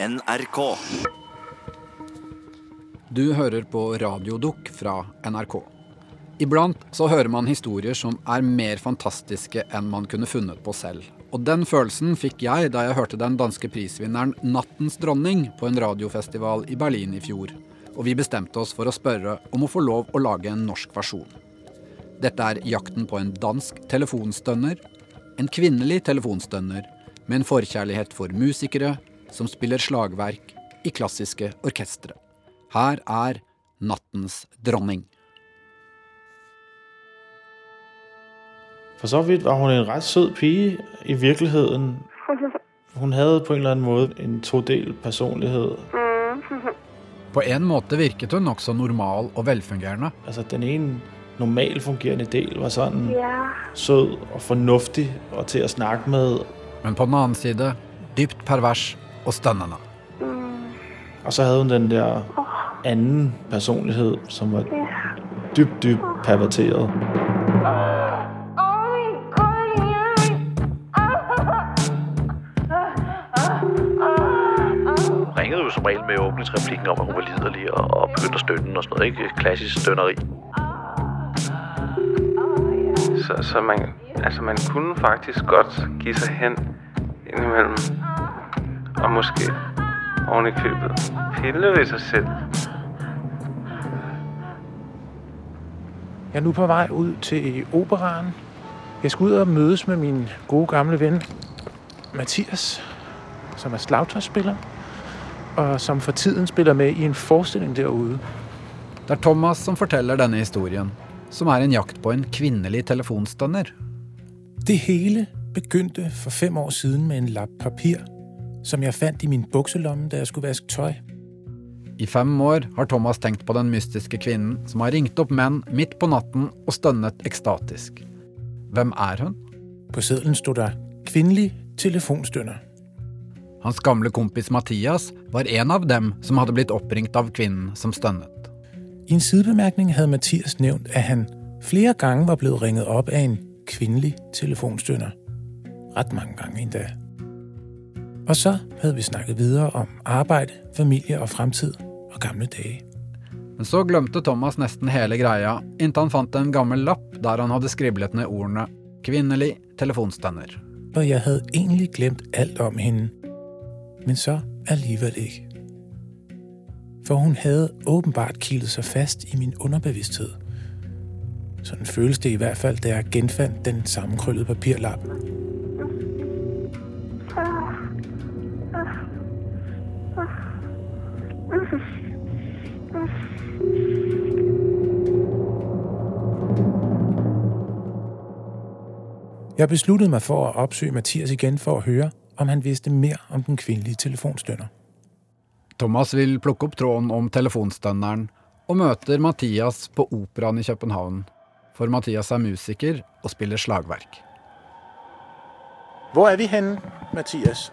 NRK. Du hører på Radiodukk fra NRK. Iblant så hører man historier som er mer fantastiske enn man kunne funnet på selv. Og den følelsen fikk jeg da jeg hørte den danske prisvinneren 'Nattens dronning' på en radiofestival i Berlin i fjor. Og vi bestemte oss for å spørre om å få lov å lage en norsk versjon. Dette er jakten på en dansk telefonstønner. En kvinnelig telefonstønner med en forkjærlighet for musikere som spiller slagverk i klassiske orkestre. Her er Nattens dronning. For så vidt var hun en ret sød pige i virkeligheden. Hun havde på en eller anden måde en todel personlighed. På en måte virket hun nokså normal og velfungerende. Altså den ene normalt fungerende del var sådan Ja, sød og fornuftig og til at snakke med. Men på den annen side dypt pervers og stønnende. Og så havde hun den der anden personlighed, som var dybt, dybt perverteret. ringede jo som regel med åbningsreplikken om, at hun var liderlig og, og begyndte at stønne og sådan noget, ikke? Klassisk stønneri. Så, så man, altså man kunne faktisk godt give sig hen indimellem. Og måske oven i købet pille ved sig selv. Jeg er nu på vej ud til operaren. Jeg skal ud og mødes med min gode gamle ven, Mathias, som er slagtøjsspiller, og som for tiden spiller med i en forestilling derude. Det er Thomas som forteller denne historien, som er en jakt på en kvinnelig telefonstønner. Det hele begyndte for fem år siden med en lap papir, som jeg fandt i min bukselomme, da jeg skulle vaske tøj. I fem år har Thomas tenkt på den mystiske kvinnen som har ringt opp menn midt på natten og stønnet ekstatisk. Hvem er hun? På sedlen stod der kvindelig telefonstønder. Hans gamle kompis Mathias var en av dem som hadde blitt oppringt av kvinnen som stønnet. I en sidebemærkning havde Mathias nævnt, at han flere gange var blevet ringet op af en kvindelig telefonstønder. Ret mange gange endda. Og så havde vi snakket videre om arbejde, familie og fremtid og gamle dage. Men så glemte Thomas nesten hele greia, inntil han fant en gammel lapp der han hadde skriblet ned ordene 'kvinnelig telefonstønner'. Og jeg havde egentlig glemt alt om hende. Men så alligevel ikke. For hun havde åbenbart kilet sig fast i min underbevidsthed. Sådan føles det i hvert fald, da jeg genfandt den sammenkrøllede papirlap. Jeg besluttede mig for at opsøge Mathias igen for at høre, om han vidste mere om den kvindelige telefonstønder. Thomas vil plukke opp tråden om telefonstønneren og møter Mathias på operaen i København. For Mathias er musiker og spiller slagverk. Hvor er vi henne, Mathias?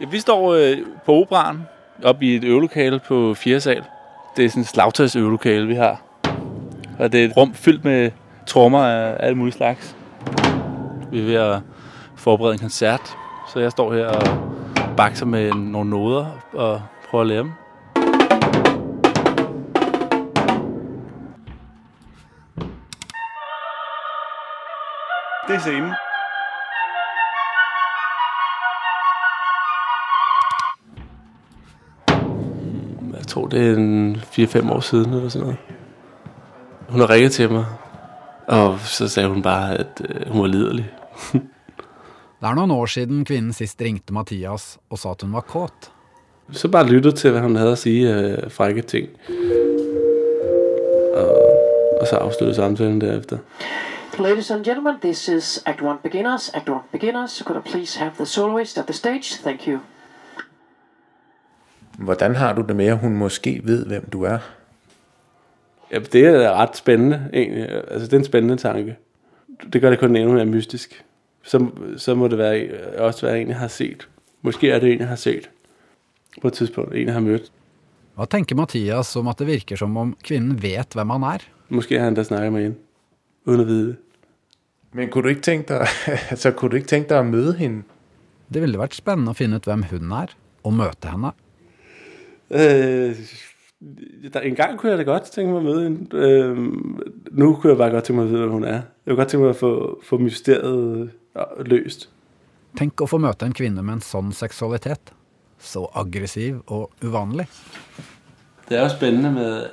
Ja, vi står øh, på operan, op i et øvelokale på 4. sal. Det er sådan et slagtøjsøvelokale, vi har. Og det er et rum fyldt med trommer af alt muligt slags. Vi er ved at forberede en koncert, så jeg står her og bakser med nogle noder og prøver at lære dem. Det er scenen. Tror, det er en 4-5 år siden eller sådan noget. Hun har ringet til mig, og så sagde hun bare, at øh, hun var liderlig. Det er noen år siden kvinnen sist ringte Mathias og sa at hun var kåt. Så bare lyttede til, hvad hun havde at sige af frække ting. Og, og så afsluttede samtalen derefter. Ladies and gentlemen, this is Act 1 Beginners. Act 1 Beginners, could I please have the soloist at the stage? Thank you. Hvordan har du det med, at hun måske ved, hvem du er? Ja, det er ret spændende, egentlig. Altså, det er en spændende tanke. Det gør det kun endnu mere mystisk. Så, så må det være, også være en, jeg har set. Måske er det en, jeg har set på et tidspunkt. En, jeg har mødt. Hva tenker Mathias om at det virker som om kvinnen vet hvem han er? Måske har han da snakket med hende, uden at vide det. Men kunne du ikke tænke dig, altså, kunne du ikke tænke dig at møde hende? Det ville vært spennende å finne ut hvem hun er, å møte henne? Øh, der, en gang kunne jeg da godt tænke mig at møde hende. Øh, nu kunne jeg bare godt tænke mig at vide, hvem hun er. Jeg kunne godt tænke mig at få, få mysteriet øh, løst. Tenk å få møte en kvinne med en sånn seksualitet. Så aggressiv og uvanlig. Det er jo spændende med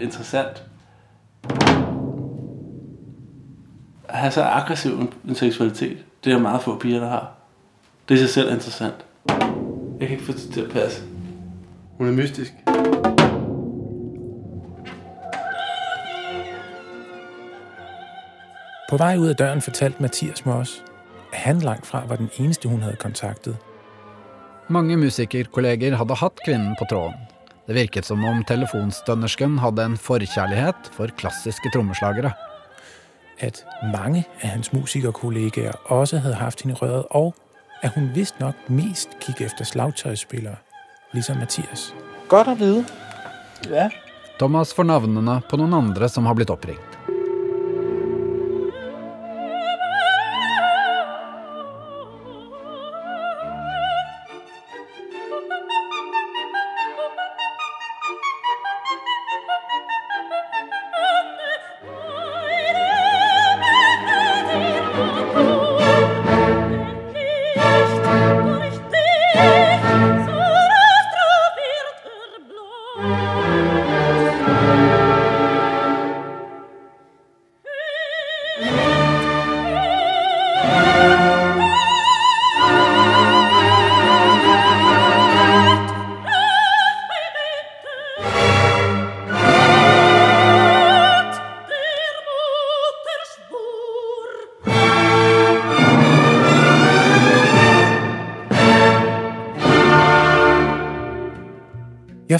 interessant at have så aggressiv en seksualitet. Det er meget få piger, der har. Det er sig selv interessant. Jeg kan ikke få det til at passe. Hun er mystisk. På vej ud af døren fortalte Mathias mig også, at han langt fra var den eneste, hun havde kontaktet. Mange musikerkolleger hadde hatt kvinnen på tråden. Det virket som om telefonstønnersken hadde en forkjærlighet for klassiske trommeslagere. At mange af hans musikerkollegaer også havde haft hende røret, og at hun vist nok mest gik efter slagtøjsspillere, ligesom Mathias. Godt at vide. Ja. Thomas får navnene på noen andre som har blitt oppringt.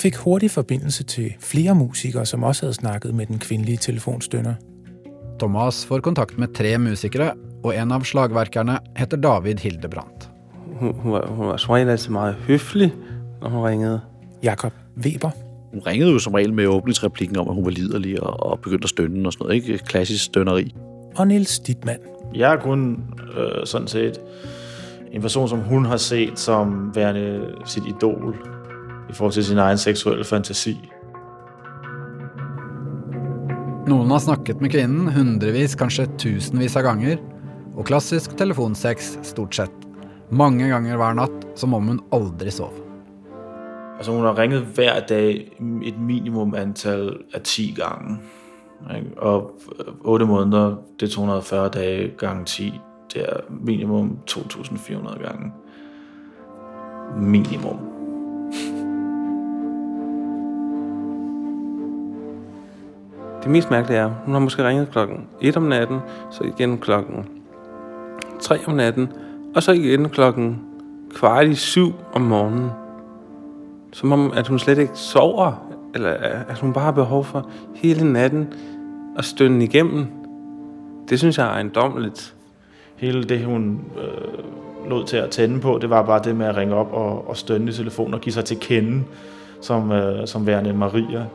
Fik hurtig forbindelse til flere musikere, som også havde snakket med den kvindelige telefonstønder. Thomas får kontakt med tre musikere, og en av slagverkerne heter David Hildebrandt. Hun, hun, var, hun var som regel altid meget høflig, når hun ringede. Jakob Weber. Hun ringede jo som regel med åbningsreplikken om, at hun var liderlig og, og begyndte at stønne og sådan noget. Ikke klassisk stønneri. Og Nils Dittmann. Jeg er kun øh, sådan set en person, som hun har set som værende sit idol i forhold til sin egen seksuelle fantasi. Noen har snakket med kvinnen hundrevis, kanskje tusenvis av ganger. Og klassisk telefonsex stort sett. Mange ganger hver natt, som om hun aldri sov. Altså hun har ringet hver dag et minimum antal af 10 gange. Og 8 måneder, det er 240 dage gange 10. Det er minimum 2.400 gange. Minimum. Det mest mærkelige er, hun har måske ringet klokken 1 om natten, så igen klokken 3 om natten, og så igen klokken kvart i syv om morgenen. Som om, at hun slet ikke sover, eller at hun bare har behov for hele natten at stønne igennem. Det synes jeg er ejendommeligt. Hele det, hun øh, lod til at tænde på, det var bare det med at ringe op og, og stønne i telefonen og give sig til kende som, øh, som værende Maria.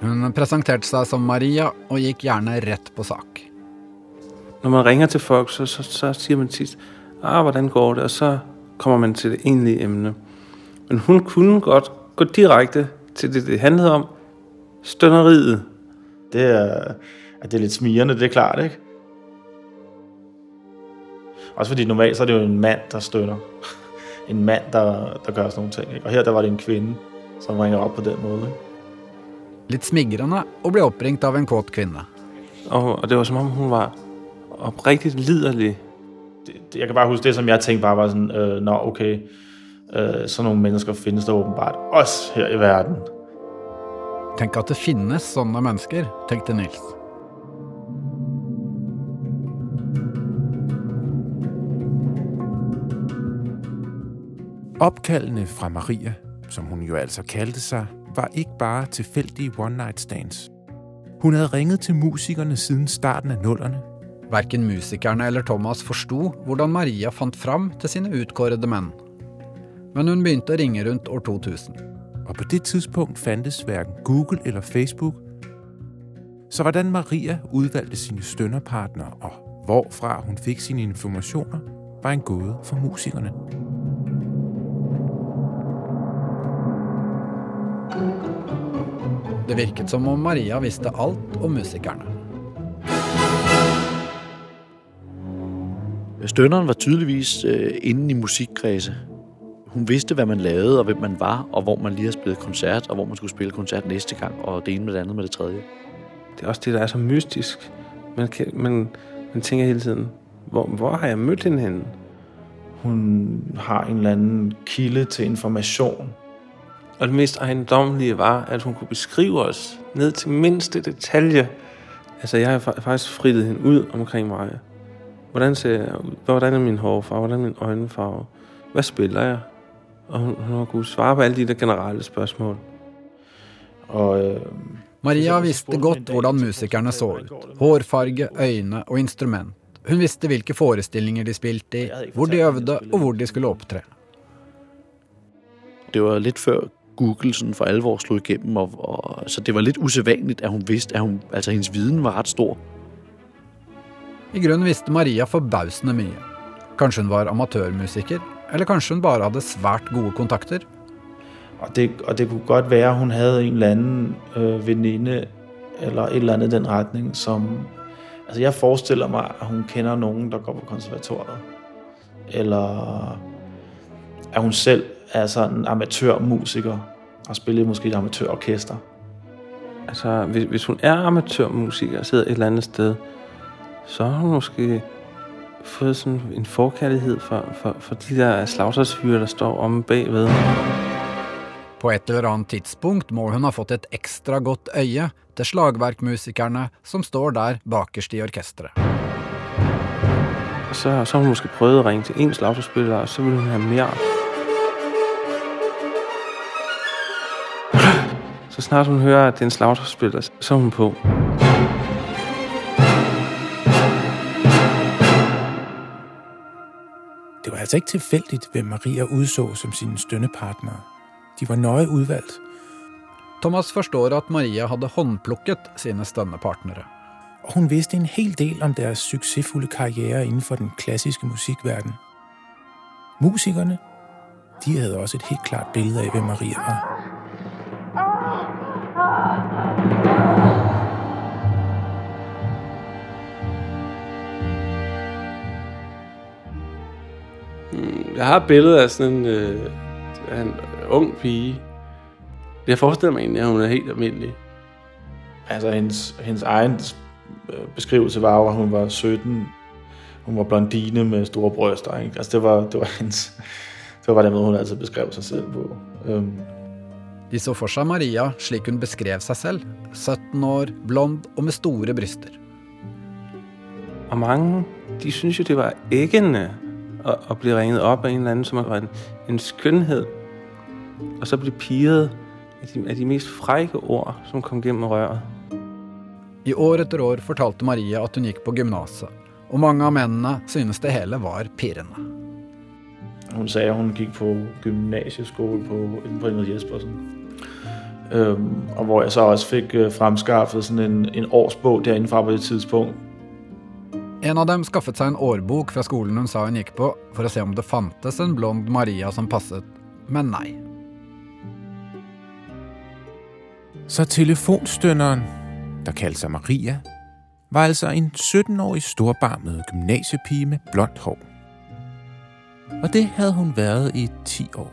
Hun presenterte seg som Maria og gikk gjerne rett på sak. Når man ringer til folk, så, så, så siger man tit, ah, hvordan går det? Og så kommer man til det egentlige emne. Men hun kunne godt gå direkte til det, det handlede om. Stønneriet. Det er, at det er lidt smirende, det er klart, ikke? Også fordi normalt så er det jo en mand, der støtter. En mand, der, der gør sådan nogle ting. Ikke? Og her der var det en kvinde, som ringer op på den måde. Ikke? Litt smigrende og ble oppringt av en kåt kvinne. Og, og det var som om hun var oprigtigt liderlig. Jeg kan bare huske det, som jeg tænkte bare var sådan, øh, nå okay, øh, sådan nogle mennesker findes der åbenbart også her i verden. Tenk at det finnes sånne mennesker, tenkte Nils. Opkaldene fra Maria, som hun jo altså kaldte sig, var ikke bare tilfældige one-night stands. Hun havde ringet til musikerne siden starten af nullerne. Hverken musikerne eller Thomas forsto hvordan Maria fant fram til sine utkårede menn. Men hun begynte å ringe rundt år 2000. Og på det tidspunkt fandtes hverken Google eller Facebook. Så hvordan Maria udvalgte sine stønderpartnere og hvorfra hun fik sine informationer, var en gåde for musikerne. Det virket som om Maria visste alt om musikerne. Stønneren var tydeligvis øh, inde i musikkredse. Hun vidste, hvad man lavede, og hvem man var, og hvor man lige har spillet koncert, og hvor man skulle spille koncert næste gang, og det ene med det andet med det tredje. Det er også det, der er så mystisk. Man, kan, man, man tænker hele tiden, hvor, hvor har jeg mødt hende henne? Hun har en eller anden kilde til information. Og det mest ejendommelige var, at hun kunne beskrive os ned til mindste detalje. Altså, jeg har faktisk frittet hende ud omkring mig. Hvordan ser jeg ud? Hvordan er min hårfarve? Hvordan er min øjenfarve? Hvad spiller jeg? Og hun, hun har kunnet svare på alle de der generelle spørgsmål. Og øh, Maria visste godt hvordan musikerne så ut. Hårfarge, øyne og instrument. Hun visste hvilke forestillinger de spilte i, hvor de øvde og hvor de skulle opptre. Det var lidt før Google sådan for alvor slog igennem, og, og, så det var lidt usædvanligt, at hun vidste, at hun, altså hendes viden var ret stor. I grunnen visste Maria forbausende mye. Kanskje hun var amatørmusiker, eller kanskje hun bare hadde svært gode kontakter. Og det, og det kunne godt være, at hun havde en eller anden øh, veninde, eller et eller andet i den retning, som... Altså, jeg forestiller mig, at hun kender nogen, der går på konservatoriet. Eller at hun selv er sådan en amatørmusiker, og spiller måske et amatørorkester. Altså, hvis, hvis hun er amatørmusiker og sidder et eller andet sted, så har hun måske fået sådan en forkærlighed for, for, for de der slagtersfyre, der står om bagved. På et eller annet tidspunkt må hun ha fått et ekstra godt øye til slagverkmusikerne som står der bakerst i orkestret. Så, så har hun måske prøvet at ringe til en slagterspiller, og så vil hun have mere. Så snart hun hører, at det er en slagterspiller, så er hun på. Det var altså ikke tilfældigt, hvem Maria udså som sine stønnepartnere. De var nøje udvalgt. Thomas forstår at Maria hadde håndplukket sine stønnepartnere. Og hun vidste en hel del om deres succesfulde karriere inden for den klassiske musikverden. Musikerne, de havde også et helt klart billede af, hvem Maria var. Jeg har et billede af sådan en, øh, en ung pige. Jeg forestiller mig egentlig, at hun er helt almindelig. Altså, hendes, hendes egen øh, beskrivelse var jo, at hun var 17. Hun var blondine med store bryster. Ikke? Altså, det var, det var hendes... Det var den måde, hun altid beskrev sig selv på. Um, De så for seg Maria slik hun beskrev seg selv. 17 år, blond og med store bryster. Og mange, de synes jo, det var æggende at, at blive ringet op af en eller anden, som var en, en skønhed. Og så blive piret af de, af de mest frække ord, som kom gennem røret. I år etter år fortalte Maria at hun gikk på gymnaset, og mange av mennene synes det hele var pirrende. hun sagde, at hun gik på gymnasieskole på, Ingrid Jespersen. Øhm, og hvor jeg så også fik øh, fremskaffet sådan en, en årsbog derinde fra på det tidspunkt. En av dem skaffet seg en årbok fra skolen hun sa hun gikk på, for å se om det fantes en blond Maria som passet, men nei. Så telefonstønderen, der kaldte sig Maria, var altså en 17-årig storbarmet gymnasiepige med blondt hår. Og det havde hun været i 10 år.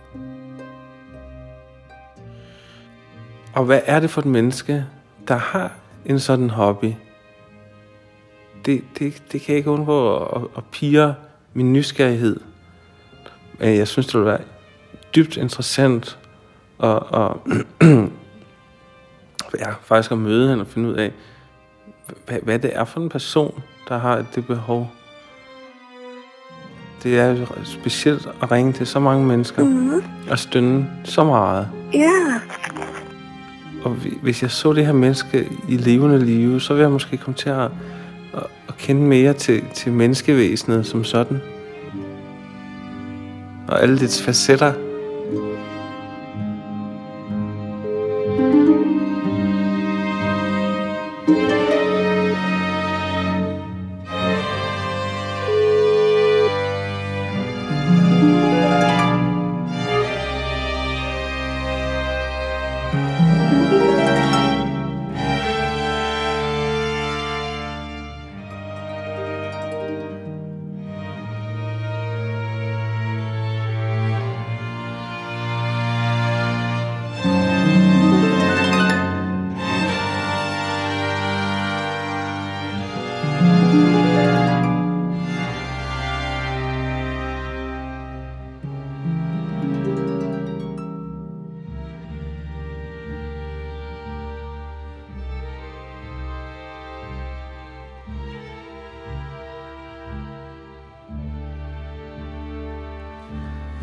Og hvad er det for et menneske, der har en sådan hobby? Det, det, det kan jeg ikke undgå at, at pire min nysgerrighed. Men jeg synes, det vil være dybt interessant at, at ja, faktisk at møde hende og finde ud af, hvad, hvad det er for en person, der har det behov. Det er specielt at ringe til så mange mennesker mm-hmm. og stønne så meget. Ja. Og hvi- hvis jeg så det her menneske i levende live, så ville jeg måske komme til at, at, kende mere til, til menneskevæsenet som sådan. Og alle dets facetter.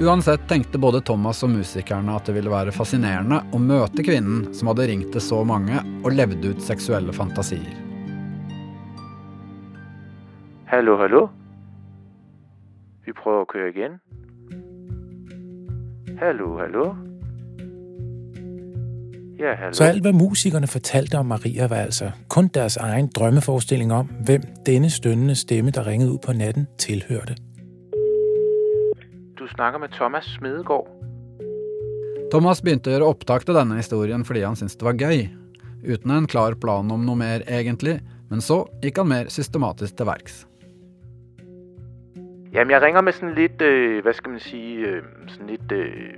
Uansett tenkte både Thomas og musikerne at det ville være fascinerende å møte kvinnen som hadde ringt til så mange og levd ut seksuelle fantasier. Hallo, hallo? Vi prøver å køre igjen. Hallo, hallo? Ja, hallo. Så alt, hvad musikerne fortalte om Maria, var altså kun deres egen drømmeforestilling om, hvem denne stønnende stemme, der ringede ud på natten, tilhørte. Snakker med Thomas Smedegaard. Thomas begynte å gjøre opptak til denne historien fordi han syntes det var gøy, uten en klar plan om noe mer egentlig, men så gikk han mer systematisk til verks. Jamen, jeg ringer med sådan lidt, øh, hvad skal man sige, øh, sådan lidt øh,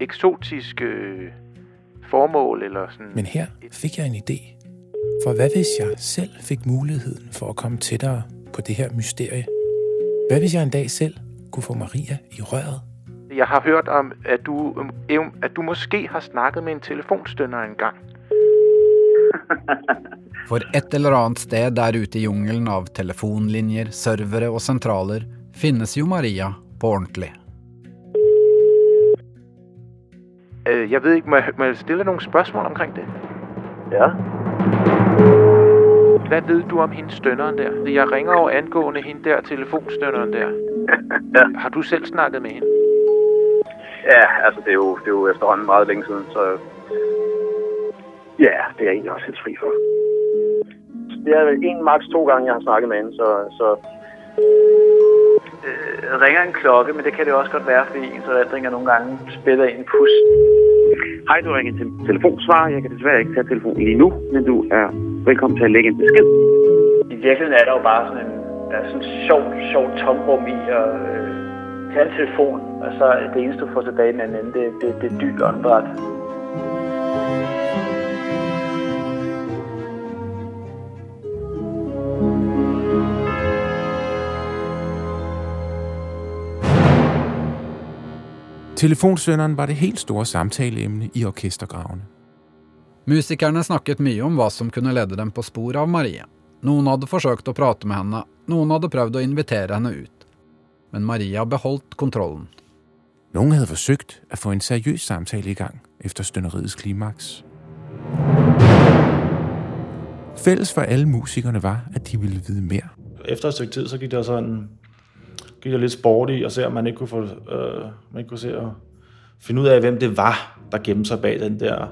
eksotisk øh, formål, eller sådan... Men her fik jeg en idé. For hvad hvis jeg selv fik muligheden for at komme tættere på det her mysterie? Hvad hvis jeg en dag selv kunne få Maria i røret? Jeg har hørt om, at du, øh, at du måske har snakket med en telefonstønder engang. For et eller annet sted der ute i jungelen av telefonlinjer, servere og sentraler finnes jo Maria på ordentlig. Øh, jeg ved ikke, må jeg, må jeg stille nogle spørgsmål omkring det? Ja. Hvad ved du om hende stønneren der? Jeg ringer over angående hende der telefonstønneren der. Ja. Har du selv snakket med hende? Ja, altså det er jo, det er jo efterhånden meget længe siden, så... Ja, det er jeg egentlig også helt fri for. Det er en maks to gange, jeg har snakket med hende, så... så øh, ringer en klokke, men det kan det også godt være, fordi ens erindringer nogle gange spiller en pus. Hej, du ringer til telefonsvar. Jeg kan desværre ikke tage telefonen lige nu, men du er velkommen til at lægge en besked. I virkeligheden er der jo bare sådan en, der er sådan en sjovt, sjovt tomrum i at øh, tage en telefon, og så det eneste, du får tilbage med den anden, det, det, det er dybt åndedræt. Telefonsønderen var det helt store samtaleemne i orkestergravene. Musikerne snakket mye om hva som kunne lede dem på spor av Maria. Noen hadde forsøkt å prate med henne, noen hadde prøvd å invitere henne ut. Men Maria beholdt kontrollen. Nogen havde forsøgt at få en seriøs samtale i gang efter stønneriets klimaks. Fælles for alle musikerne var, at de ville vide mere. Efter et stykke tid, så gik der sådan gik der lidt sport i, og se om man ikke kunne, få, øh, man ikke kunne se at finde ud af, hvem det var, der gemte sig bag den der.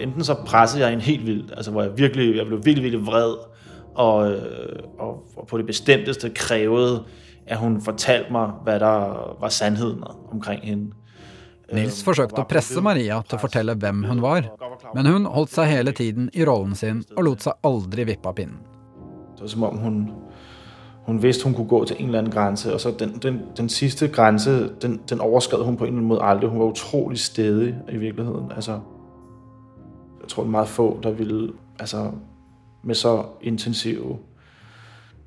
Enten så pressede jeg en helt vildt, altså hvor jeg virkelig, jeg blev virkelig, virkelig vred, og, øh, og, og på det bestemteste krævede, at hun fortalte mig, hvad der var sandheden omkring hende. Nils forsøkte å presse Maria til å fortelle hvem hun var, men hun holdt seg hele tiden i rollen sin og lot seg aldri vippe av pinnen. Det var som om hun, hun vidste, hun kunne gå til en eller anden grænse, og så den, den, den sidste grænse, den, den overskred hun på en eller anden måde aldrig. Hun var utrolig stedig i virkeligheden. Altså, jeg tror, det er meget få, der ville, altså, med så intensive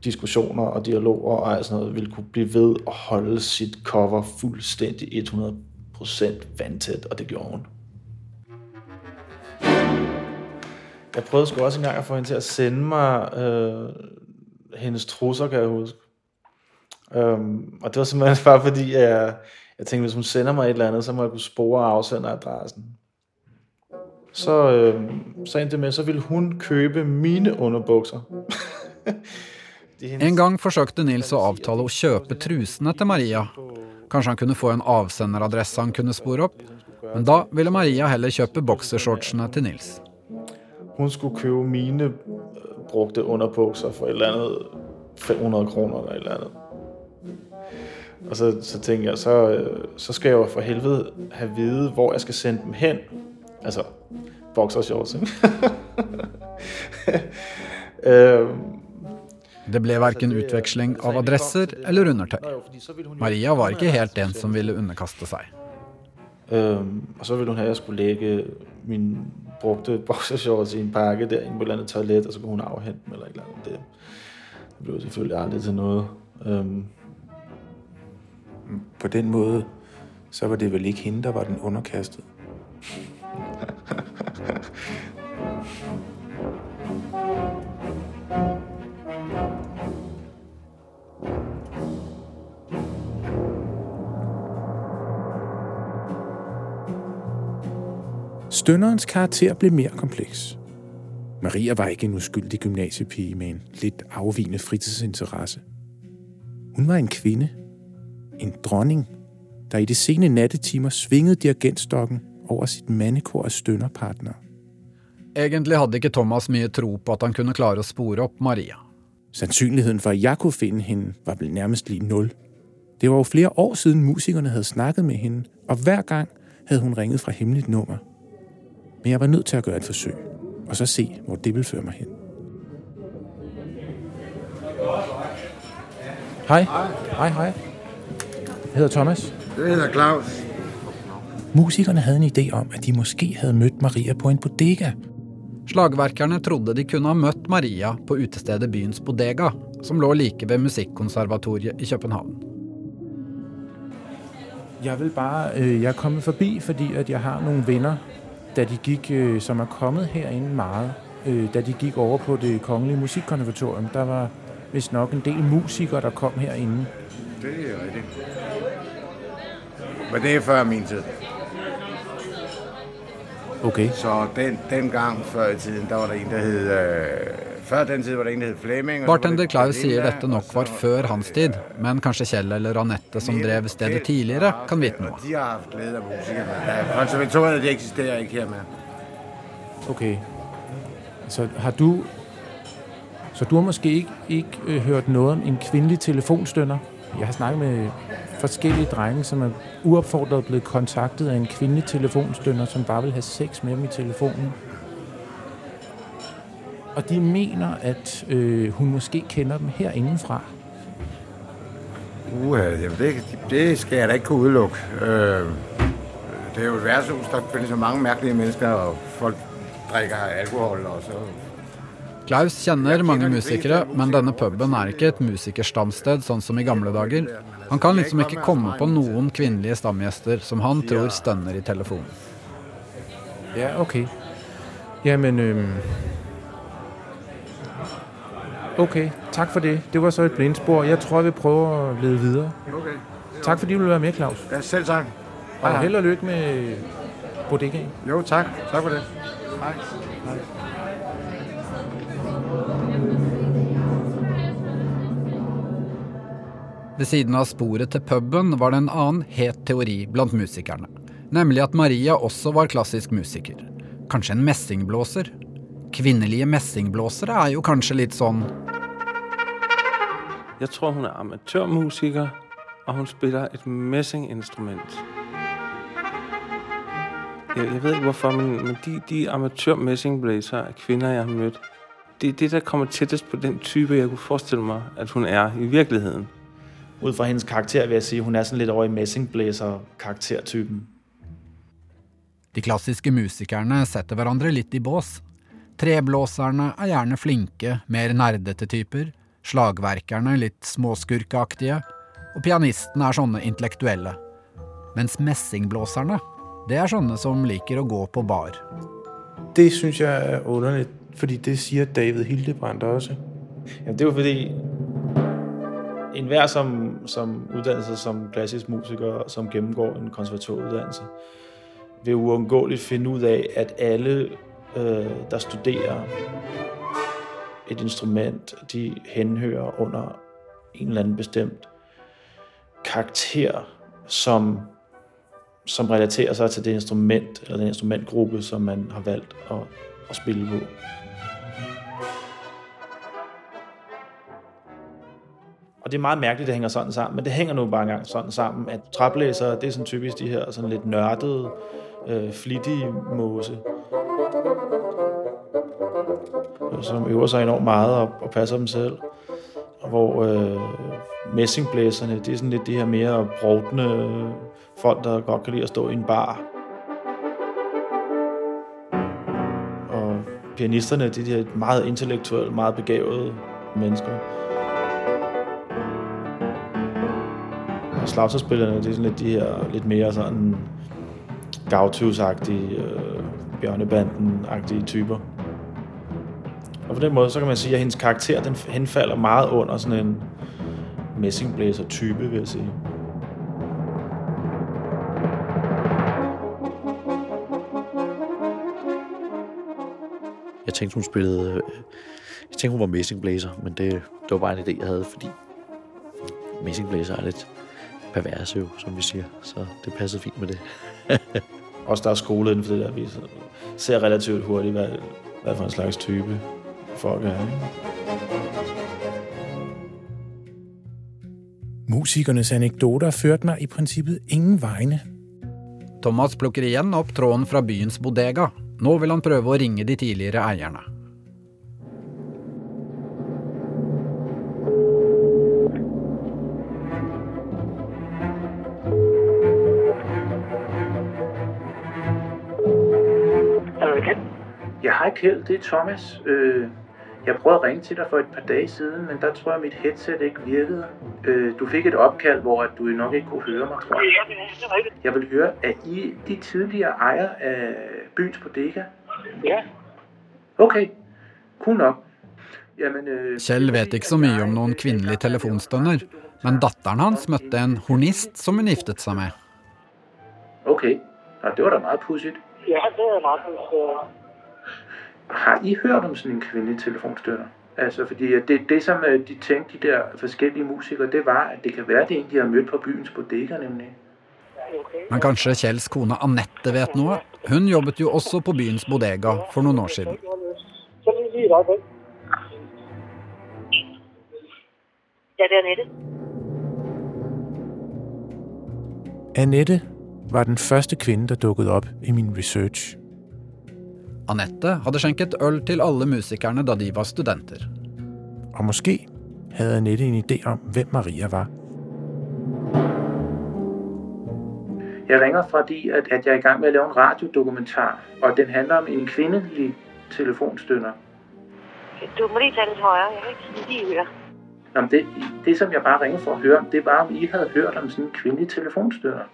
diskussioner og dialoger og alt sådan noget, ville kunne blive ved at holde sit cover fuldstændig 100% vandtæt, og det gjorde hun. Jeg prøvede sgu også engang at få hende til at sende mig øh, hendes trusser, kan jeg huske. Um, og det var simpelthen bare fordi, jeg, jeg tænkte, hvis hun sender mig et eller andet, så må jeg kunne spore afsenderadressen. Så, øh, så endte det med, så ville hun købe mine underbukser. En gang forsøkte Nils å avtale å kjøpe trusene til Maria. Kanskje han kunne få en avsenderadresse han kunne spore opp? Men da ville Maria heller kjøpe boksershortsene til Nils. Hun skulle købe mine øh, brugte underbukser for et eller andet 500 kroner eller et eller andet. Og så, så tænkte jeg, så, øh, så skal jeg jo for helvede have vide, hvor jeg skal sende dem hen. Altså, boxershorts, ikke? øhm, Det ble verken utveksling av adresser eller undertøy. Maria var ikke helt den som ville underkaste seg. Øhm, og så ville hun have, at jeg skulle lægge min brugte boxershorts i en pakke der på et eller andet toilet, og så kunne hun afhente dem eller et eller andet. Det, det blev selvfølgelig aldrig til noget. Øhm, På den måde, så var det vel ikke hende, der var den underkastet. Stønderens karakter blev mere kompleks. Maria var ikke en uskyldig gymnasiepige med en lidt afvigende fritidsinteresse. Hun var en kvinde. En dronning, der i de sene nattetimer svingede dirigentstokken over sit mandekor af stønderpartnere. Egentlig hadde ikke Thomas mye tro på at han kunne klare å spore opp Maria. Sandsynligheden for, at jeg kunne finde hende, var vel nærmest lige nul. Det var jo flere år siden musikerne havde snakket med hende, og hver gang havde hun ringet fra hemmeligt nummer. Men jeg var nødt til at gøre et forsøg, og så se, hvor det ville føre mig hen. Hej. Hej, hej. Jeg hedder Thomas. Det hedder Claus. Musikerne havde en idé om, at de måske havde mødt Maria på en bodega. Slagverkerne trodde de kunne ha møtt Maria på utestedet Byens Bodega, som lå like ved Musikkonservatoriet i København. Jeg vil bare, øh, jeg er kommet forbi, fordi at jeg har nogle venner, da de gik, øh, som er kommet herinde meget, øh, da de gik over på det kongelige musikkonservatorium. Der var vist nok en del musikere, der kom herinde. Det er rigtigt. Men det er før min tid. Okay. Så den, den gang før i tiden, der var der en, der hed... Øh, før den tid var der en, der hed Flemming. Bartender det Klaus sier dette nok var før hans tid, men kanskje Kjell eller Anette, som drev stedet tidligere, kan vite noe. De har haft glæde af musikerne. Ja, konservatoriet, det eksisterer ikke her mere. Okay. Så har du... Så du har måske ikke, ikke øh, hørt noget om en kvindelig telefonstønder? Jeg har snakket med forskellige drenge, som er uopfordret blevet kontaktet af en kvindelig telefonstønder, som bare vil have sex med dem i telefonen. Og de mener, at øh, hun måske kender dem herindefra. Uha, jamen det, det skal jeg da ikke kunne udelukke. Øh, det er jo et værtshus, der findes så mange mærkelige mennesker, og folk drikker alkohol, og så... Klaus kjenner mange musikere, men denne puben er ikke et musikerstamsted sånn som i gamle dager. Han kan liksom ikke komme på noen kvinnelige stamgjester som han tror stønner i telefonen. Ja, okay. Jamen, øhm... Okay, tak for det. Det var så et blindspor. Jeg tror, jeg vil prøve at lede videre. Okay. Tak fordi du vil være med, Claus. Ja, selv tak. Og held og lykke med bodegaen. Jo, tak. Tak for det. Hej. Hej. Ved siden av sporet til puben var det en annen het teori blant musikerne. Nemlig at Maria også var klassisk musiker. Kanskje en messingblåser? Kvinnelige messingblåsere er jo kanskje litt sånn Jeg tror, hun er amatørmusiker, og hun spiller et messinginstrument. Jeg, jeg ved ikke hvorfor, men, men de, de amatør-messingblæser af kvinder, jeg har mødt, det er det, der kommer tættest på den type, jeg kunne forestille mig, at hun er i virkeligheden. Ud fra hendes karakter vil jeg sige, hun er sådan lidt over i messingblæser-karaktertypen. De klassiske musikerne setter hverandre litt i bås. Treblåserne er gjerne flinke, mer nerdete typer. Slagverkerne litt småskurkeaktige. Og pianistene er sånne intellektuelle. Mens messingblåserne, det er sånne som liker å gå på bar. Det synes jeg er underligt, fordi det siger David Hildebrandt også. Jamen, det er jo fordi, enhver som, som uddannelse som klassisk musiker, som gennemgår en konservatorieuddannelse, vil uundgåeligt finde ud af, at alle, øh, der studerer et instrument, de henhører under en eller anden bestemt karakter, som, som relaterer sig til det instrument, eller den instrumentgruppe, som man har valgt at, at spille på. Og det er meget mærkeligt, det hænger sådan sammen, men det hænger nu bare engang sådan sammen, at træblæsere, det er sådan typisk de her sådan lidt nørdede, øh, flittige måse, øh, som øver sig enormt meget og, og passer dem selv. Og hvor øh, messingblæserne, det er sådan lidt de her mere brovdende folk, der godt kan lide at stå i en bar. Og pianisterne, det er de her meget intellektuelle, meget begavede mennesker. Slagterspillerne, det er sådan lidt de her lidt mere sådan gautus-agtige, øh, bjørnebanden-agtige typer. Og på den måde, så kan man sige, at hendes karakter, den henfalder meget under sådan en messingblæser-type, vil jeg sige. Jeg tænkte, hun spillede... Øh, jeg tænkte, hun var messingblæser, men det, det var bare en idé, jeg havde, fordi messingblæser er lidt perverse jo, som vi siger. Så det passede fint med det. Også der er skole inden for det der, vi ser relativt hurtigt, hvad, hvad for en slags type folk er. Ikke? Musikernes anekdoter førte mig i princippet ingen vegne. Thomas plukker igjen opp tråden fra byens bodega. Nå vil han prøve å ringe de tidligere eierne. Kjeld, det er Thomas. Øh, jeg prøvede at ringe til dig for et par dage siden, men der tror jeg, mit headset ikke virkede. Øh, du fik et opkald, hvor at du nok ikke kunne høre mig, tror jeg. Ja, det er rigtigt. Jeg vil høre, at I de tidligere ejere af byens bodega? Ja. Okay, cool nok. Jamen, øh, Kjell vet ikke så mye om noen kvinnelige telefonstønner, men datteren hans møtte en hornist som hun giftet seg med. okay. Nå, det var da meget pudsigt. Ja, det er meget øh, Har I hørt om sådan en kvindelig telefonstøtter? Altså, fordi det, det som øh, de tænkte, de der forskellige musikere, det var, at det kan være, det er en, de har mødt på byens bodega, nemlig. Men kanskje Kjells kone Anette vet noe? Hun jobbet jo også på byens bodega for noen år siden. Ja, det er Annette. Annette var den første kvinde, der dukkede op i min research. Anette hadde skjenket øl til alle musikerne da de var studenter. Og måske havde Annette en idé om, hvem Maria var. Jeg ringer fordi, at, at jeg er i gang med at lave en radiodokumentar, og den handler om en kvindelig telefonstønder. Du må lige tage lidt højere. Jeg kan ikke lige høre. Nå, men det, det, som jeg bare ringer for at høre, det var, om I havde hørt om sådan en kvindelig telefonstønder.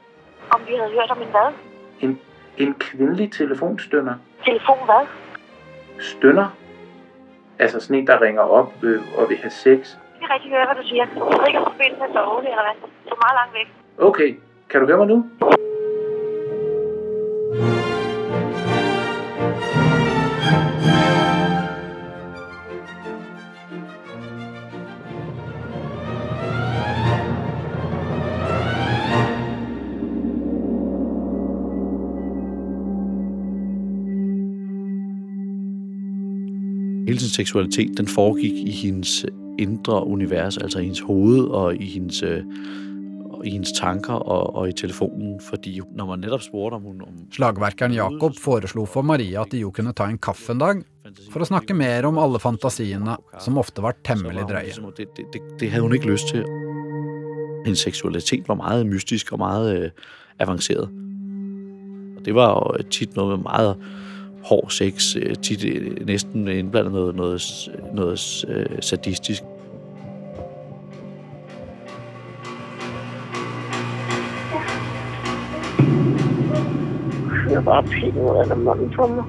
Om vi havde hørt om en hvad? En, en kvindelig telefonstønder. Telefon hvad? Stønder? Altså sådan en, der ringer op øh, og vil have sex. Jeg kan rigtig høre, hvad du siger. Jeg ved ikke, om forbindelsen er dårlig eller hvad. Du er meget langt væk. Okay, kan du høre mig nu? Hele sin seksualitet, den foregik i hendes indre univers, altså i hendes hoved og i hendes, øh, i hendes tanker og, og i telefonen, fordi når man netop spurgte om hun... Om Slagverkeren Jakob foreslo for Maria at de jo kunne ta en kaffe en dag for å snakke mer om alle fantasiene, som ofte var temmelig drøye. ligesom, det, det, det, det havde hun ikke lyst til. Hendes seksualitet var meget mystisk og meget øh, avanceret. Og det var jo tit noget med meget hård sex, øh, tit øh, næsten indblandet noget, noget, noget øh, sadistisk. Jeg er bare penge ud af munden på mig.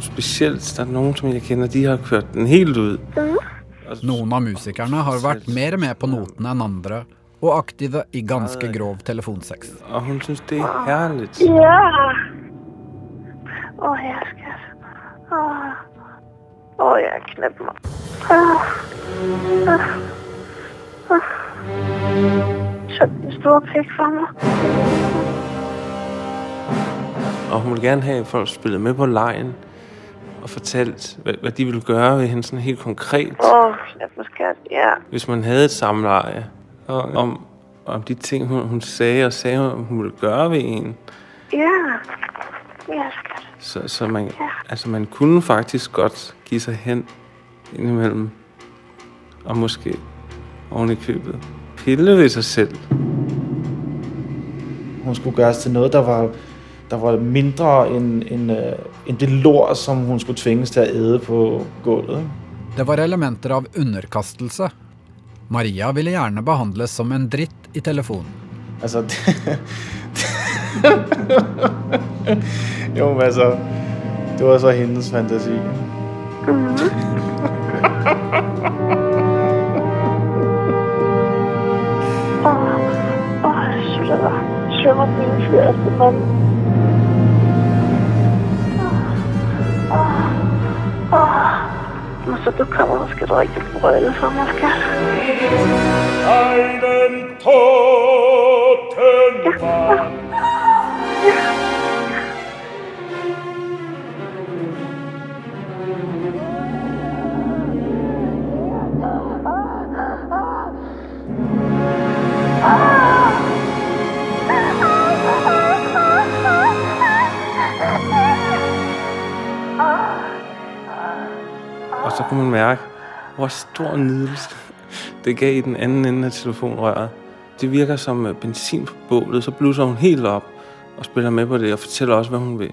Specielt, der er nogen, som jeg kender, de har kørt den helt ud. Noen av musikerne har vært mer med på notene enn andre, og aktive i ganske grov telefonsex. Og hun synes, det er herligt. Ja. Åh, jeg skat. Åh, Åh jeg knæp mig. Åh. Åh. Åh. Så den store pik for mig. Og hun ville gerne have, at folk spillede med på lejen og fortalt, hvad, hvad de ville gøre ved hende sådan helt konkret. Åh, knæp mig skat. Ja. Hvis man havde et samleje, og om, om de ting, hun, hun sagde og sagde, hun ville gøre ved en. Ja. Ja. Så, så man, altså man kunne faktisk godt give sig hen indimellem, og måske oven i købet pille ved sig selv. Hun skulle gøres til noget, der var, der var mindre end, end, øh, end det lort, som hun skulle tvinges til at æde på gulvet. Det var elementer av underkastelse. Maria ville gjerne behandles som en dritt i telefonen. Altså, det, jo, men altså, det var så hendes fantasi. Åh, åh, jeg slår. Slår mig min første mand. Åh, åh, Og så du kommer og skal drikke det brød for mig, skat. Einen toten Mann. Så kunne man mærke, hvor stor nydelse det gav i den anden ende af telefonrøret. Det virker som øh, benzin på bålet, så blusser hun helt op og spiller med på det, og fortæller også, hvad hun vil,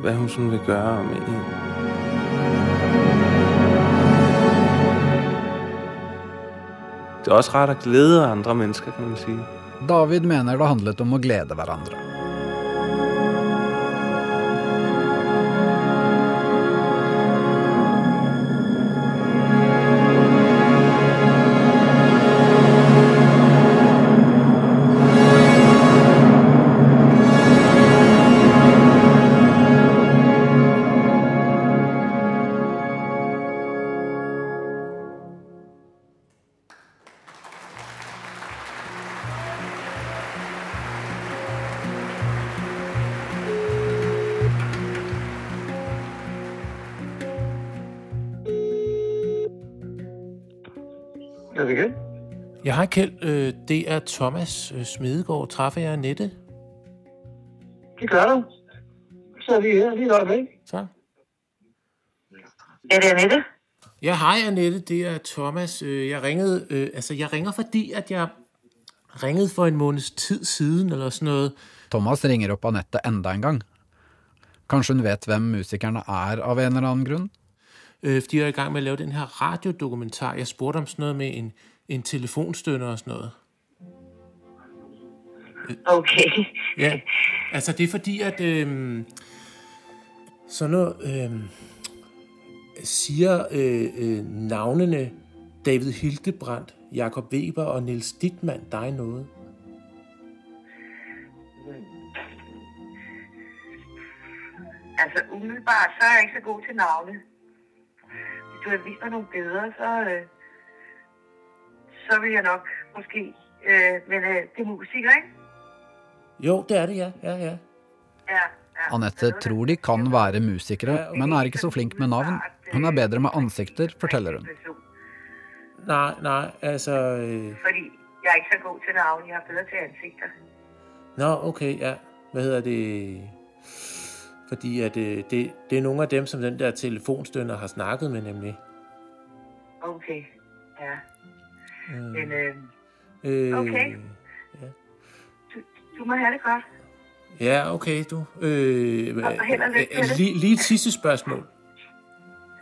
hvad hun sådan vil gøre med en. Det er også rart at glæde andre mennesker, kan man sige. David mener det handlet om å glede hverandre. Er det igen? Jeg har Kjeld. Øh, det er Thomas øh, Smedegaard. Træffer jeg Annette? Det gør du. Så er vi her lige op, ikke? Tak. Er det Annette? Ja, hej Annette. Det er Thomas. Øh, Jeg ringede, øh, altså jeg ringer fordi, at jeg ringede for en måneds tid siden, eller sådan noget. Thomas ringer opp Anette enda en gang. Kanskje hun vet hvem musikerne er av en eller annen grunn? Øh, fordi jeg er i gang med at lave den her radiodokumentar. Jeg spurgte om sådan noget med en, en telefonstønder og sådan noget. Okay. Ja, altså det er fordi, at øhm, sådan noget øhm, siger øh, øh, navnene David Hildebrandt, Jakob Weber og Niels Dittmann dig noget. Altså umiddelbart, så er jeg ikke så god til navne. Du havde vist mig nogle billeder, så, øh, så vil jeg nok måske... Øh, men øh, det er musikere, ikke? Jo, det er det, ja. ja, ja. Ja. Anette tror de kan være musikere, men er ikke så flink med navn. Hun er bedre med ansikter, forteller hun. Nej, nej, altså... Øh, Fordi jeg er ikke så god til navne. Jeg er bedre til ansigter. nå, okay, ja. Hvad hedder det? Fordi at, øh, det, det er nogle af dem, som den der telefonstønder har snakket med, nemlig. Okay, ja. Øh, Men øh, øh, okay. du, du må have det godt. Ja, okay, du. Øh, Og- og held og lykke øh, lige, lige et sidste spørgsmål.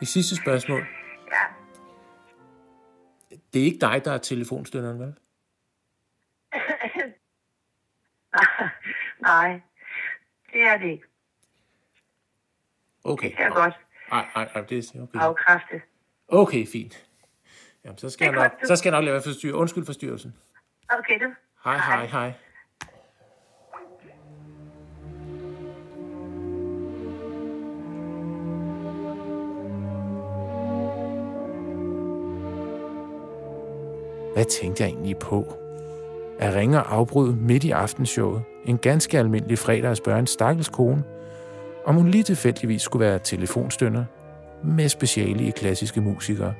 Et sidste spørgsmål. Ja. Det er ikke dig, der er telefonstønderen, vel? Nej, det er det ikke. Okay. Det er godt Nej, nej, nej, det er okay. afkræfte. Okay, fint. Jamen, så skal, jeg nok, godt, du. så skal jeg nok lade være forstyrre. Undskyld forstyrrelsen. Okay, du. Hej, hej, hej. Hvad tænkte jeg egentlig på? At ringe og afbryde midt i aftenshowet, en ganske almindelig fredag at spørge en stakkels kone, om hun lige tilfældigvis skulle være telefonstønder med speciale i klassiske musikere.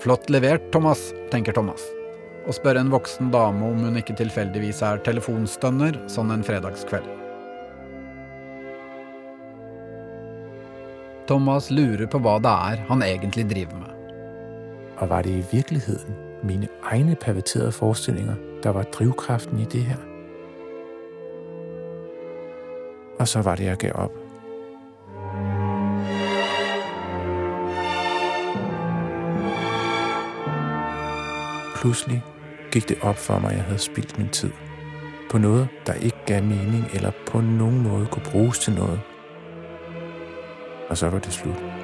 Flott levert, Thomas, tenker Thomas. Å spørre en voksen dame om hun ikke tilfeldigvis er telefonstønner sånn en fredagskveld. Thomas lurer på hva det er han egentlig driver med. Og var det i virkeligheden mine egne perverterede forestillinger, der var drivkraften i det her? Og så var det, jeg gav op. Pludselig gik det op for mig, at jeg havde spildt min tid. På noget, der ikke gav mening eller på nogen måde kunne bruges til noget. Og så var det slut.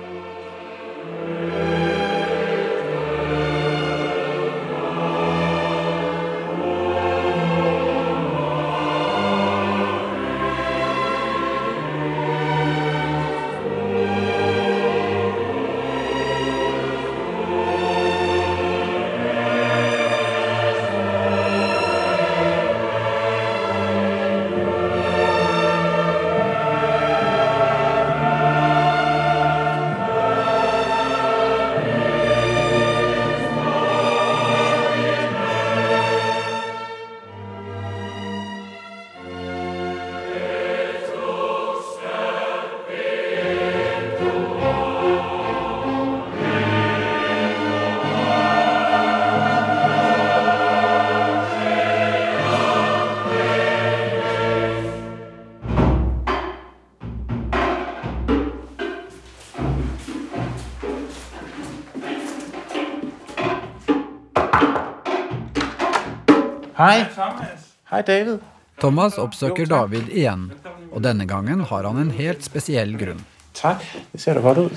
Hej David. Thomas oppsøker David igjen, og denne gangen har han en helt spesiell grunn. Tak, det ser da godt ud.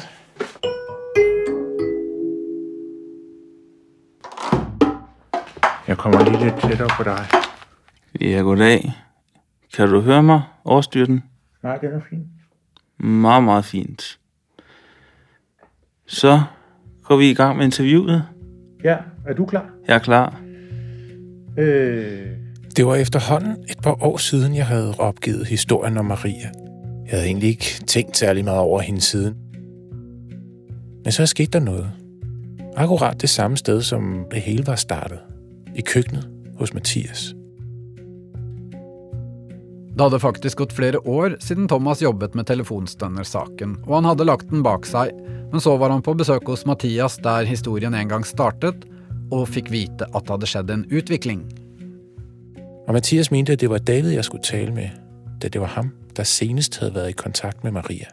Jeg kommer lige lidt tættere på dig. Ja, goddag. Kan du høre mig overstyre den? Nej, det er fint. Meget, meget fint. Så går vi i gang med interviewet. Ja, er du klar? Jeg er klar. Øh, det var efterhånden et par år siden, jeg havde opgivet historien om Maria. Jeg havde egentlig ikke tænkt særlig meget over hende siden. Men så skete der noget. Akkurat det samme sted, som det hele var startet. I køkkenet hos Mathias. Det hadde faktisk gått flere år siden Thomas jobbet med telefonstønnersaken, og han hadde lagt den bak seg, men så var han på besøk hos Mathias der historien en gang startet, og fikk vite at det hadde skjedd en utvikling. Og Mathias mente, at det var David, jeg skulle tale med, da det var ham, der senest havde været i kontakt med Maria.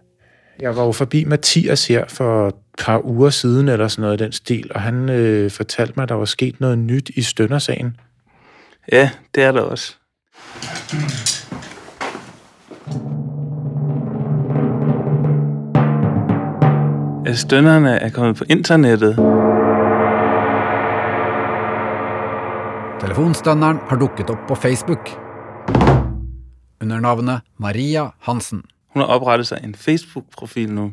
Jeg var jo forbi Mathias her for et par uger siden, eller sådan noget i den stil, og han øh, fortalte mig, at der var sket noget nyt i støndersagen. Ja, det er der også. At stønnerne er kommet på internettet. Telefonstønneren har dukket opp på Facebook under navnet Maria Hansen. Hun har oprettet sig en Facebook-profil nu.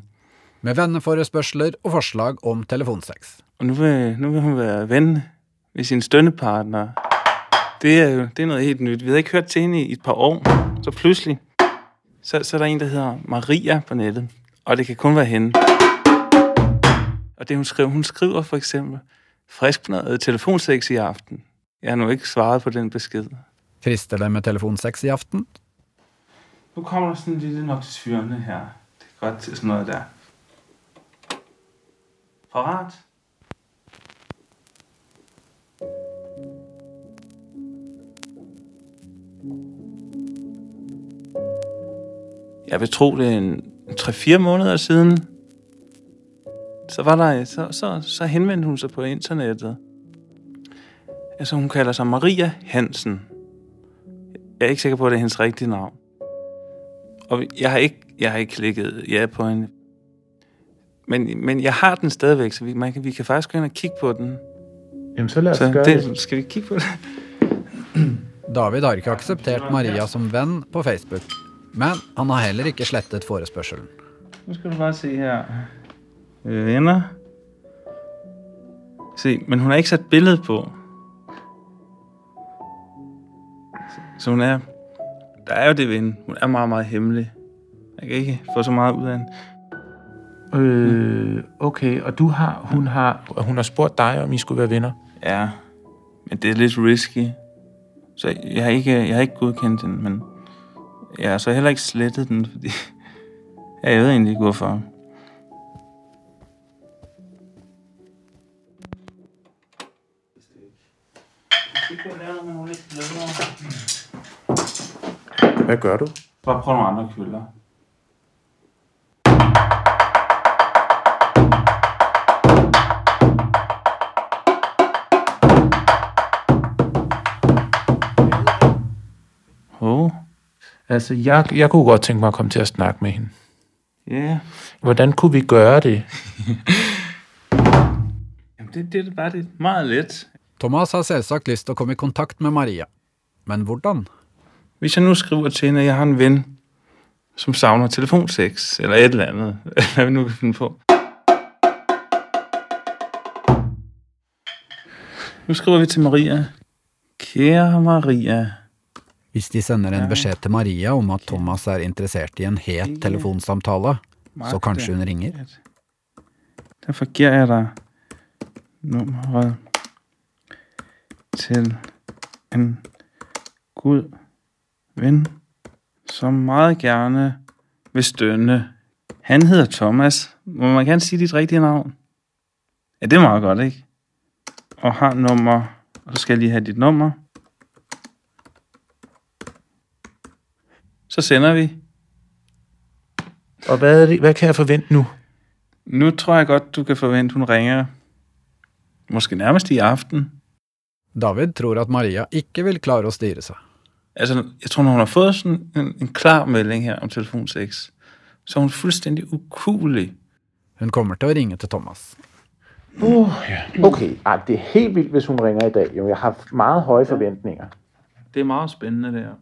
Med venneforespørsler og forslag om telefonsex. Og nu vil, nu vil hun være ven med sin stønnepartner. Det er jo det er noget helt nyt. Vi havde ikke hørt til hende i et par år. Så pludselig, så, så er der en, der hedder Maria på nettet. Og det kan kun være hende. Og det hun skriver, hun skriver for eksempel, frisk på noget telefonsex i aften. Jeg har nu ikke svaret på den besked. Frister det med telefonsex i aften? Nu kommer der sådan en lille notesfyrende her. Det er godt til sådan noget der. Parat? Jeg vil tro, det er en 3-4 måneder siden. Så var der, så, så, så henvendte hun sig på internettet. Altså, hun kalder sig Maria Hansen. Jeg er ikke sikker på, at det er hendes rigtige navn. Og jeg har ikke, jeg har ikke klikket ja på hende. Men, men jeg har den stadigvæk, så vi, man kan, vi kan faktisk gå ind og kigge på den. Jamen, så lad os Så gøre det, det. Skal vi kigge på det? David har ikke akseptert Maria som venn på Facebook, men han har heller ikke slettet forespørselen. Nu skal du bare se her. Venner. Se, men hun har ikke sat billede på. Så hun er... Der er jo det ved hende. Hun er meget, meget hemmelig. Jeg kan ikke få så meget ud af hende. Øh, okay, og du har, hun har, og hun har spurgt dig, om I skulle være venner. Ja, men det er lidt risky. Så jeg har ikke, jeg har ikke godkendt den, men jeg har så heller ikke slettet den, fordi jeg ved egentlig ikke, hvorfor. Hvad gør du? Bare prøv nogle andre kølder. Oh. Altså, jeg, jeg kunne godt tænke mig at komme til at snakke med hende. Ja. Hvordan kunne vi gøre det? Jamen, det, det er bare det meget let. Thomas har selvsagt lyst til å komme i kontakt med Maria. Men hvordan? Hvis jeg nu skriver til hende, at jeg har en ven, som savner telefonsex, eller et eller andet, hvad vi nu kan finde på. Nu skriver vi til Maria. Kære Maria. Hvis de sender en beskjed til Maria om at Thomas er interessert i en het telefonsamtale, så kanskje hun ringer? Derfor giver jeg dig nummeret til en god ven, som meget gerne vil stønne. Han hedder Thomas. Må man gerne sige dit rigtige navn? Ja, det er meget godt, ikke? Og har nummer, og så skal jeg lige have dit nummer. Så sender vi. Og hvad, er det, hvad kan jeg forvente nu? Nu tror jeg godt, du kan forvente, hun ringer. Måske nærmest i aften. David tror at Maria ikke vil klare å styre seg. Altså, jeg tror, når hun har fået sådan en, en klar melding her om telefon 6, så er hun fuldstændig ukuelig. Hun kommer til å ringe til Thomas. Uh, okay, Ej, det er helt vildt, hvis hun ringer i dag. Jo, jeg har meget høje forventninger. Det er meget spændende, det her.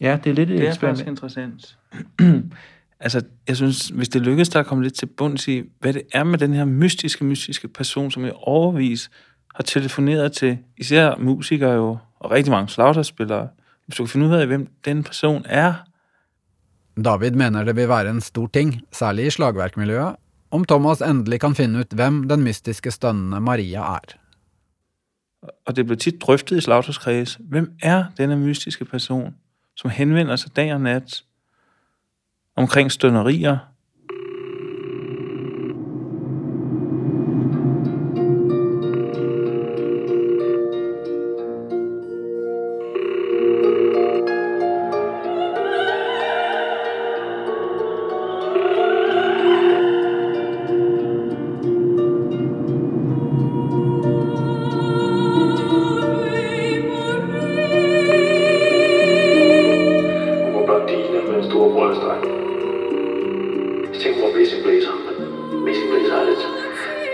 Ja, det er lidt et Det er faktisk interessant. altså, jeg synes, hvis det lykkes der at komme lidt til bunds i, hvad det er med den her mystiske, mystiske person, som i overvis har telefoneret til især musikere jo, og rigtig mange slagterspillere. Hvis du kan finde ud af, hvem den person er, David mener det vil være en stor ting, særlig i slagverkmiljøet, om Thomas endelig kan finne ut hvem den mystiske stønnende Maria er. og det bliver tit drøftet i slagterskreds, hvem er denne mystiske person, som henvender sig dag og nat omkring stønnerier,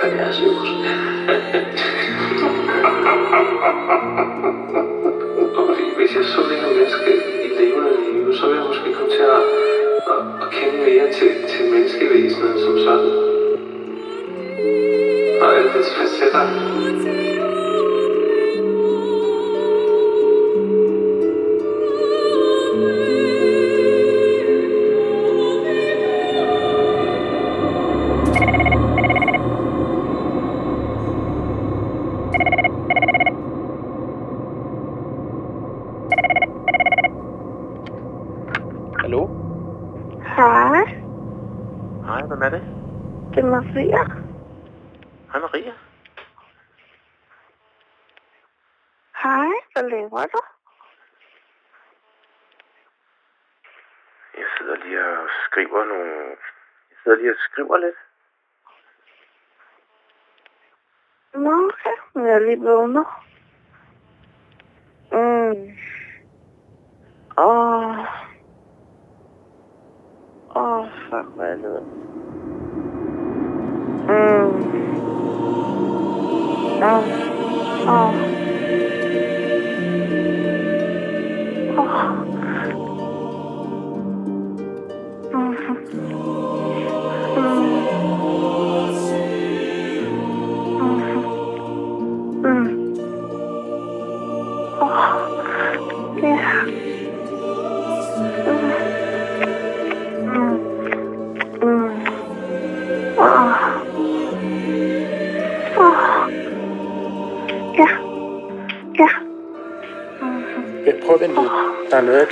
pervers øvelse. Og hvis jeg så ikke et menneske i levende live, så ville jeg måske komme til at, at, at kende mere til, til menneskevæsenet som sådan. Og alle dets facetter.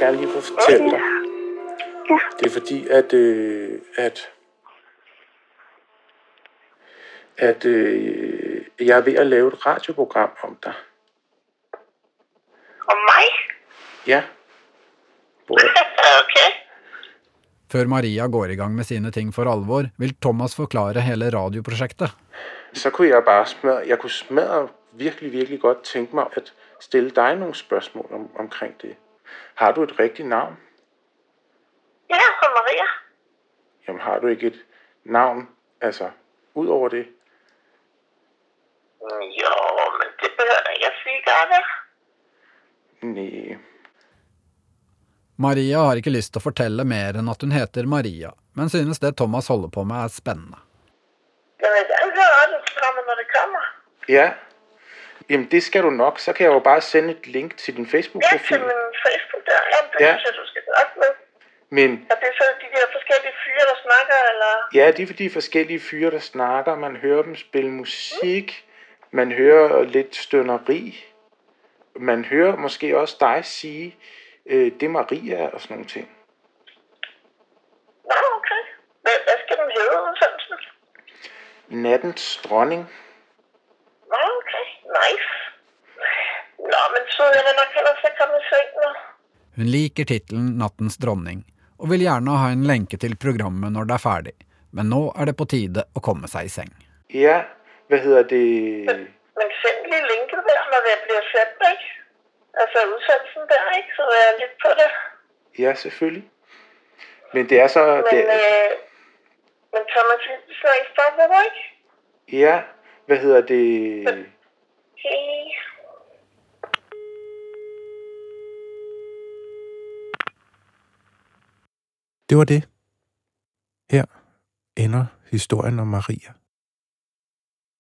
Gerne lige vil fortælle dig. Ja. Det er fordi, at, øh, at, at øh, jeg er ved at lave et radioprogram om dig. Om mig? Ja. Hvor, okay. Før Maria går i gang med sine ting for alvor, vil Thomas forklare hele radioprosjektet. så kunne jeg bare smadre, jeg kunne smadre virkelig, virkelig godt tænke mig at stille dig nogle spørgsmål om, omkring det. Har du et rigtigt navn? Ja, for Maria. Jamen har du ikke et navn, altså, ud over det? Jo, men det behøver jeg ikke at sige, gør det? Nej. Maria har ikke lyst til å fortelle mer enn at hun heter Maria, men synes det Thomas holder på med er spennende. Jeg vil gerne høre radioprogrammet, når det kommer. Ja. Jamen det skal du nok. Så kan jeg jo bare sende et link til din Ja, til Facebook-profil. min Facebook der. Jamen, det Ja. synes jeg, du skal op med. Men Og det er så de der forskellige fyre, der snakker, eller... ja, det er fordi forskellige fyre, der snakker. Man hører dem spille musik. Man hører lidt stønneri. Man hører måske også dig sige, øh, det er Maria og sådan nogle ting. Nå, okay. Hvad, hvad skal den hedde, udsendelsen? Nattens dronning. Nice. Nå, men så jeg vil nok hellere se komme i. Hun liker tittelen Nattens dronning, og vil gjerne ha en lenke til programmet når det er ferdig, men nå er det på tide å komme seg i seng. Ja, hvad hedder det? Men send lige linket der, når det bliver sendt, ikke? Altså udsendelsen der, ikke? Så er jeg lidt på det. Ja, selvfølgelig. Men det er så... Men, det, øh, men Thomas, vi snakkes fremover, ikke? ja, hvad hedder det? Okay. Det var det. Her ender historien om Maria.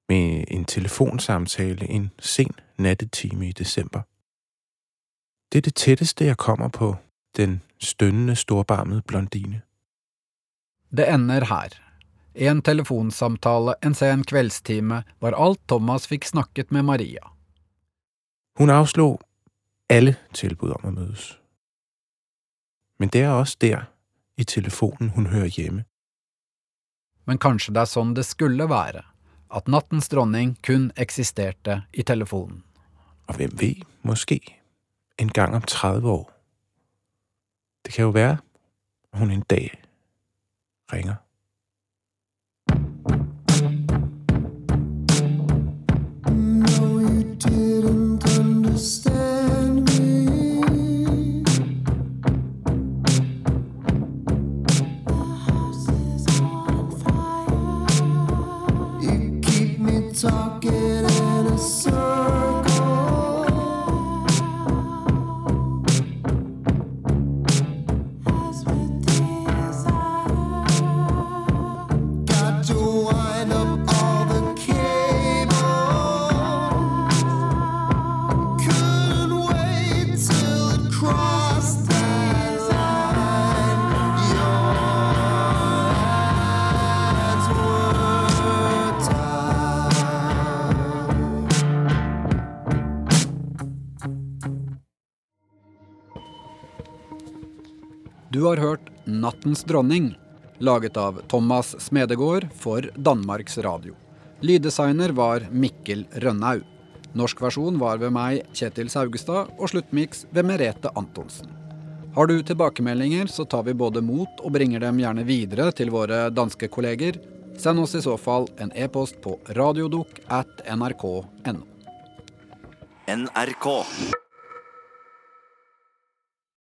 Med en telefonsamtale en sen nattetime i december. Det er det tætteste, jeg kommer på den stønnende, storbarmede blondine. Det ender her. En telefonsamtale en sen kveldstime var alt Thomas fikk snakket med Maria. Hun afslog alle tilbud om at mødes. Men det er også der, i telefonen, hun hører hjemme. Men kanskje det er sånn det skulle være, at nattens dronning kun eksisterte i telefonen. Og hvem ved, måske en gang om 30 år. Det kan jo være, at hun en dag ringer. Du har hørt Nattens dronning, laget av Thomas Smedegård for Danmarks Radio. Lyddesigner var Mikkel Rønnaug. Norsk versjon var ved meg, Kjetil Saugestad, og sluttmiks ved Merete Antonsen. Har du tilbakemeldinger, så tar vi både mot og bringer dem gjerne videre til våre danske kolleger. Send oss i så fall en e-post på radiodok at nrk.no. NRK.